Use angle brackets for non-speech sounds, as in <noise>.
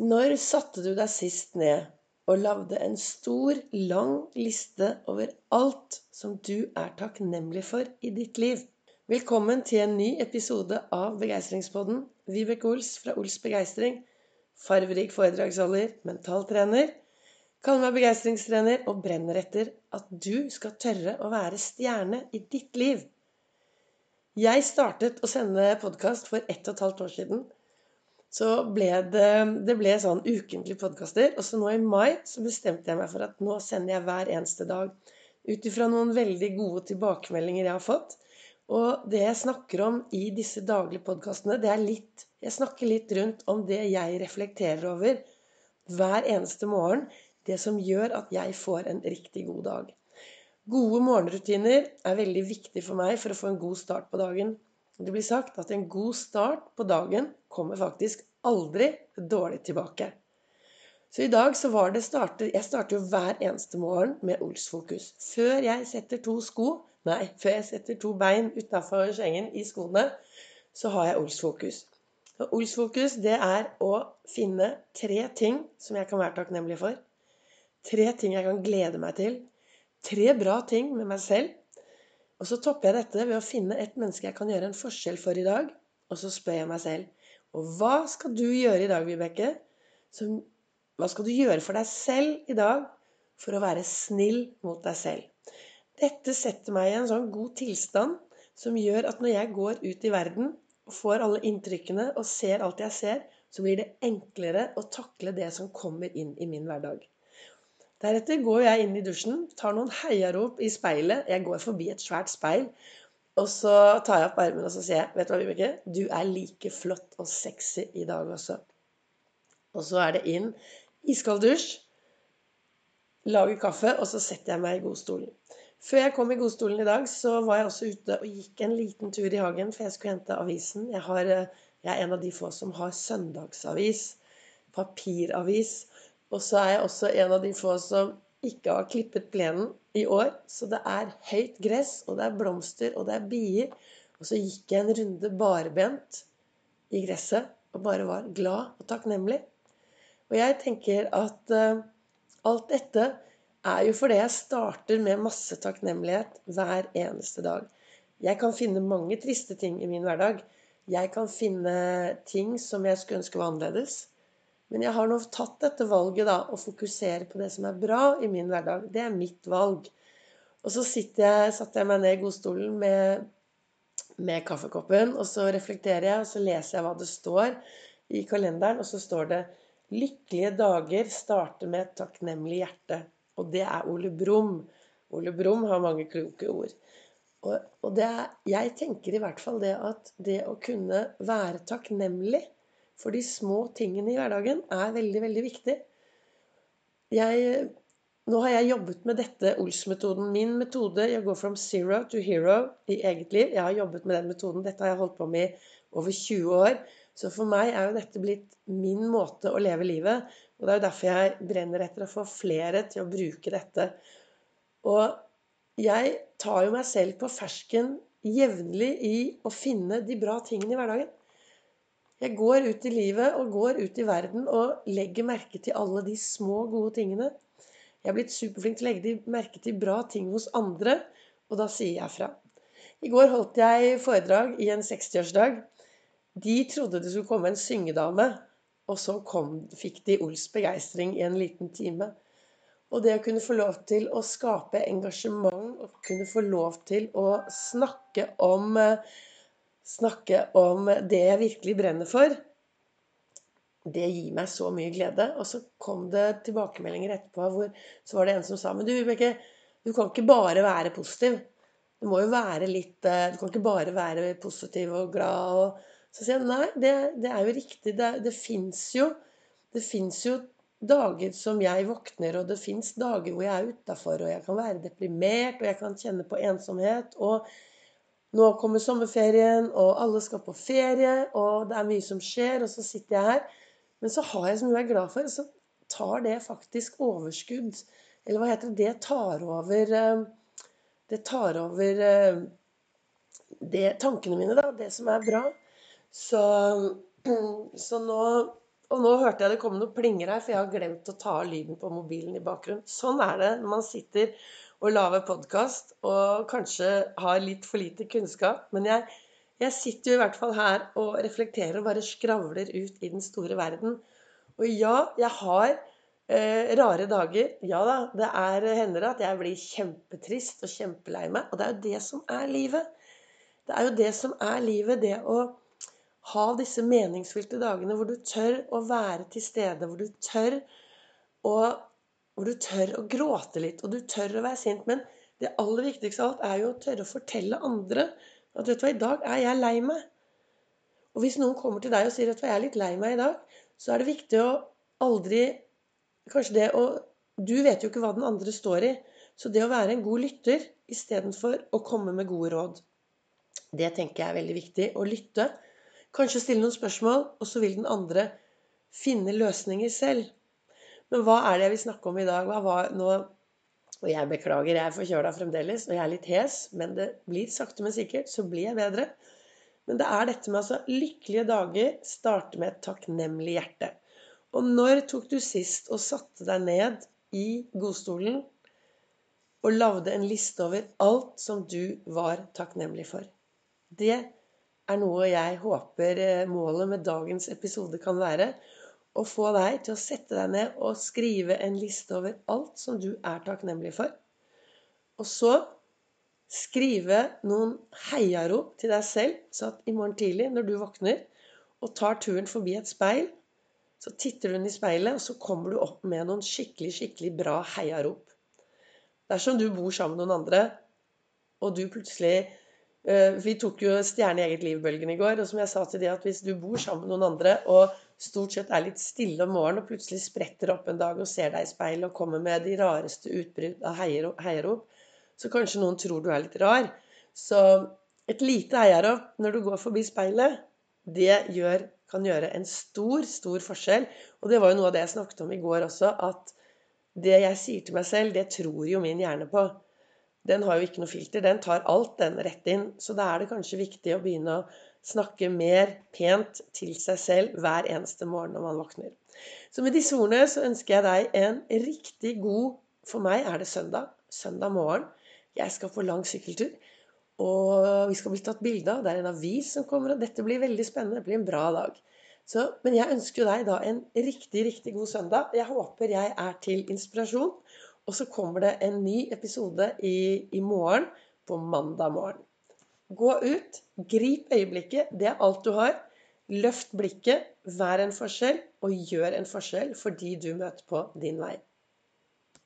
Når satte du deg sist ned og lagde en stor, lang liste over alt som du er takknemlig for i ditt liv? Velkommen til en ny episode av Begeistringspodden. Vibeke Ols fra Ols Begeistring. Farverik foredragsholder, mentaltrener. Kaller meg begeistringstrener og brenner etter at du skal tørre å være stjerne i ditt liv. Jeg startet å sende podkast for ett og et halvt år siden så ble det, det ble sånn ukentlige podkaster. Og så nå i mai så bestemte jeg meg for at nå sender jeg hver eneste dag. Ut ifra noen veldig gode tilbakemeldinger jeg har fått. Og det jeg snakker om i disse daglige podkastene, det er litt Jeg snakker litt rundt om det jeg reflekterer over hver eneste morgen. Det som gjør at jeg får en riktig god dag. Gode morgenrutiner er veldig viktig for meg for å få en god start på dagen. Det blir sagt at en god start på dagen kommer faktisk aldri dårlig tilbake. Så i dag så var det starter, Jeg starter jo hver eneste morgen med Ols-fokus. Før jeg setter to sko Nei, før jeg setter to bein utafor sengen i skoene, så har jeg Olsfokus. Og Ols-fokus, det er å finne tre ting som jeg kan være takknemlig for. Tre ting jeg kan glede meg til. Tre bra ting med meg selv og så topper jeg dette ved å finne et menneske jeg kan gjøre en forskjell for i dag. Og så spør jeg meg selv Og hva skal du gjøre i dag, Vibeke? Hva skal du gjøre for deg selv i dag for å være snill mot deg selv? Dette setter meg i en sånn god tilstand som gjør at når jeg går ut i verden og får alle inntrykkene og ser alt jeg ser, så blir det enklere å takle det som kommer inn i min hverdag. Deretter går jeg inn i dusjen, tar noen heiarop i speilet. Jeg går forbi et svært speil. Og så tar jeg opp armen og så sier jeg, vet du hva, Vibeke? Du er like flott og sexy i dag også. Og så er det inn iskald dusj, Lager kaffe, og så setter jeg meg i godstolen. Før jeg kom i godstolen i dag, så var jeg også ute og gikk en liten tur i hagen, for jeg skulle hente avisen. Jeg, har, eh, jeg er en av de få som har søndagsavis. Papiravis. Og så er jeg også en av de få som ikke har klippet plenen i år. Så det er høyt gress, og det er blomster, og det er bier. Og så gikk jeg en runde barbent i gresset og bare var glad og takknemlig. Og jeg tenker at uh, alt dette er jo fordi jeg starter med masse takknemlighet hver eneste dag. Jeg kan finne mange triste ting i min hverdag. Jeg kan finne ting som jeg skulle ønske var annerledes. Men jeg har nå tatt dette valget, da, å fokusere på det som er bra i min hverdag. Det er mitt valg. Og så jeg, satte jeg meg ned i godstolen med, med, kaffekoppen, og så reflekterer jeg, og så leser jeg hva det står i kalenderen, og så står det 'Lykkelige dager starter med et takknemlig hjerte'. Og det er Ole Brumm. Ole Brumm har mange kloke ord. Og, og er, jeg tenker i hvert fall det at det å kunne være takknemlig for de små tingene i hverdagen er veldig, veldig viktig. Jeg, nå har jeg jobbet med dette Ols-metoden. Min metode jeg går from zero to hero i eget liv. Jeg har jobbet med den metoden. Dette har jeg holdt på med i over 20 år. Så for meg er jo dette blitt min måte å leve livet. Og det er jo derfor jeg brenner etter å få flere til å bruke dette. Og jeg tar jo meg selv på fersken jevnlig i å finne de bra tingene i hverdagen. Jeg går ut i livet og går ut i verden og legger merke til alle de små, gode tingene. Jeg er blitt superflink til å legge merke til bra ting hos andre, og da sier jeg fra. I går holdt jeg foredrag i en 60-årsdag. De trodde det skulle komme en syngedame, og så kom, fikk de Ols begeistring i en liten time. Og det å kunne få lov til å skape engasjement og kunne få lov til å snakke om eh, snakke om det jeg virkelig brenner for, det gir meg så mye glede. Og så kom det tilbakemeldinger etterpå hvor så var det en som sa Men du, Vibeke, du kan ikke bare være positiv. Du må jo være litt eh, Du kan ikke bare være positiv og glad. Og så sier jeg nei, det, det er jo riktig. Det, det fins jo Det fins jo dager som jeg våkner, og det fins dager hvor jeg er utafor, og jeg kan være deprimert, og jeg kan kjenne på ensomhet. og nå kommer sommerferien, og alle skal på ferie, og det er mye som skjer, og så sitter jeg her. Men så har jeg så mye jeg er glad for, så tar det faktisk overskudd. Eller hva heter det? Det tar over eh, Det tar over eh, det, tankene mine, da. Det som er bra. Så, <clears throat> så nå Og nå hørte jeg det komme noen plinger her, for jeg har glemt å ta av lyden på mobilen i bakgrunnen. Sånn er det når man sitter og lager podkast og kanskje har litt for lite kunnskap. Men jeg, jeg sitter jo i hvert fall her og reflekterer og bare skravler ut i den store verden. Og ja, jeg har eh, rare dager. Ja da, det er, hender at jeg blir kjempetrist og kjempelei meg. Og det er jo det som er livet. Det er jo det som er livet. Det å ha disse meningsfylte dagene hvor du tør å være til stede, hvor du tør å, hvor du tør å gråte litt, og du tør å være sint. Men det aller viktigste av alt er jo å tørre å fortelle andre at vet du hva, i dag er jeg lei meg. Og hvis noen kommer til deg og sier at jeg er litt lei meg i dag, så er det viktig å aldri Kanskje det å Du vet jo ikke hva den andre står i. Så det å være en god lytter istedenfor å komme med gode råd, det tenker jeg er veldig viktig. Å lytte Kanskje stille noen spørsmål, og så vil den andre finne løsninger selv. Men hva er det jeg vil snakke om i dag? Var nå Og jeg beklager, jeg er forkjøla fremdeles, og jeg er litt hes, men det blir sakte, men sikkert, så blir jeg bedre. Men det er dette med altså lykkelige dager starter med et takknemlig hjerte. Og når tok du sist og satte deg ned i godstolen og lagde en liste over alt som du var takknemlig for? Det er noe jeg håper eh, målet med dagens episode kan være. Å få deg til å sette deg ned og skrive en liste over alt som du er takknemlig for. Og så skrive noen heiarop til deg selv, så at i morgen tidlig når du våkner og tar turen forbi et speil, så titter du inn i speilet, og så kommer du opp med noen skikkelig, skikkelig bra heiarop. Dersom du bor sammen med noen andre, og du plutselig vi tok jo Stjerne i eget liv-bølgen i går. Og som jeg sa til de, at hvis du bor sammen med noen andre og stort sett er litt stille om morgenen og plutselig spretter opp en dag og ser deg i speilet og kommer med de rareste utbrudd av heiarop, så kanskje noen tror du er litt rar. Så et lite heiarop når du går forbi speilet, det gjør, kan gjøre en stor, stor forskjell. Og det var jo noe av det jeg snakket om i går også, at det jeg sier til meg selv, det tror jo min hjerne på den har jo ikke noe filter. Den tar alt, den, rett inn. Så da er det kanskje viktig å begynne å snakke mer pent til seg selv hver eneste morgen når man våkner. Så med disse ordene så ønsker jeg deg en riktig god For meg er det søndag. Søndag morgen. Jeg skal på lang sykkeltur. Og vi skal bli tatt bilde av. Det er en avis som kommer, og dette blir veldig spennende. Det blir en bra dag. Så, men jeg ønsker deg da en riktig, riktig god søndag. Jeg håper jeg er til inspirasjon. Og så kommer det en ny episode i, i morgen, på mandag morgen. Gå ut, grip øyeblikket. Det er alt du har. Løft blikket, vær en forskjell, og gjør en forskjell for de du møter på din vei.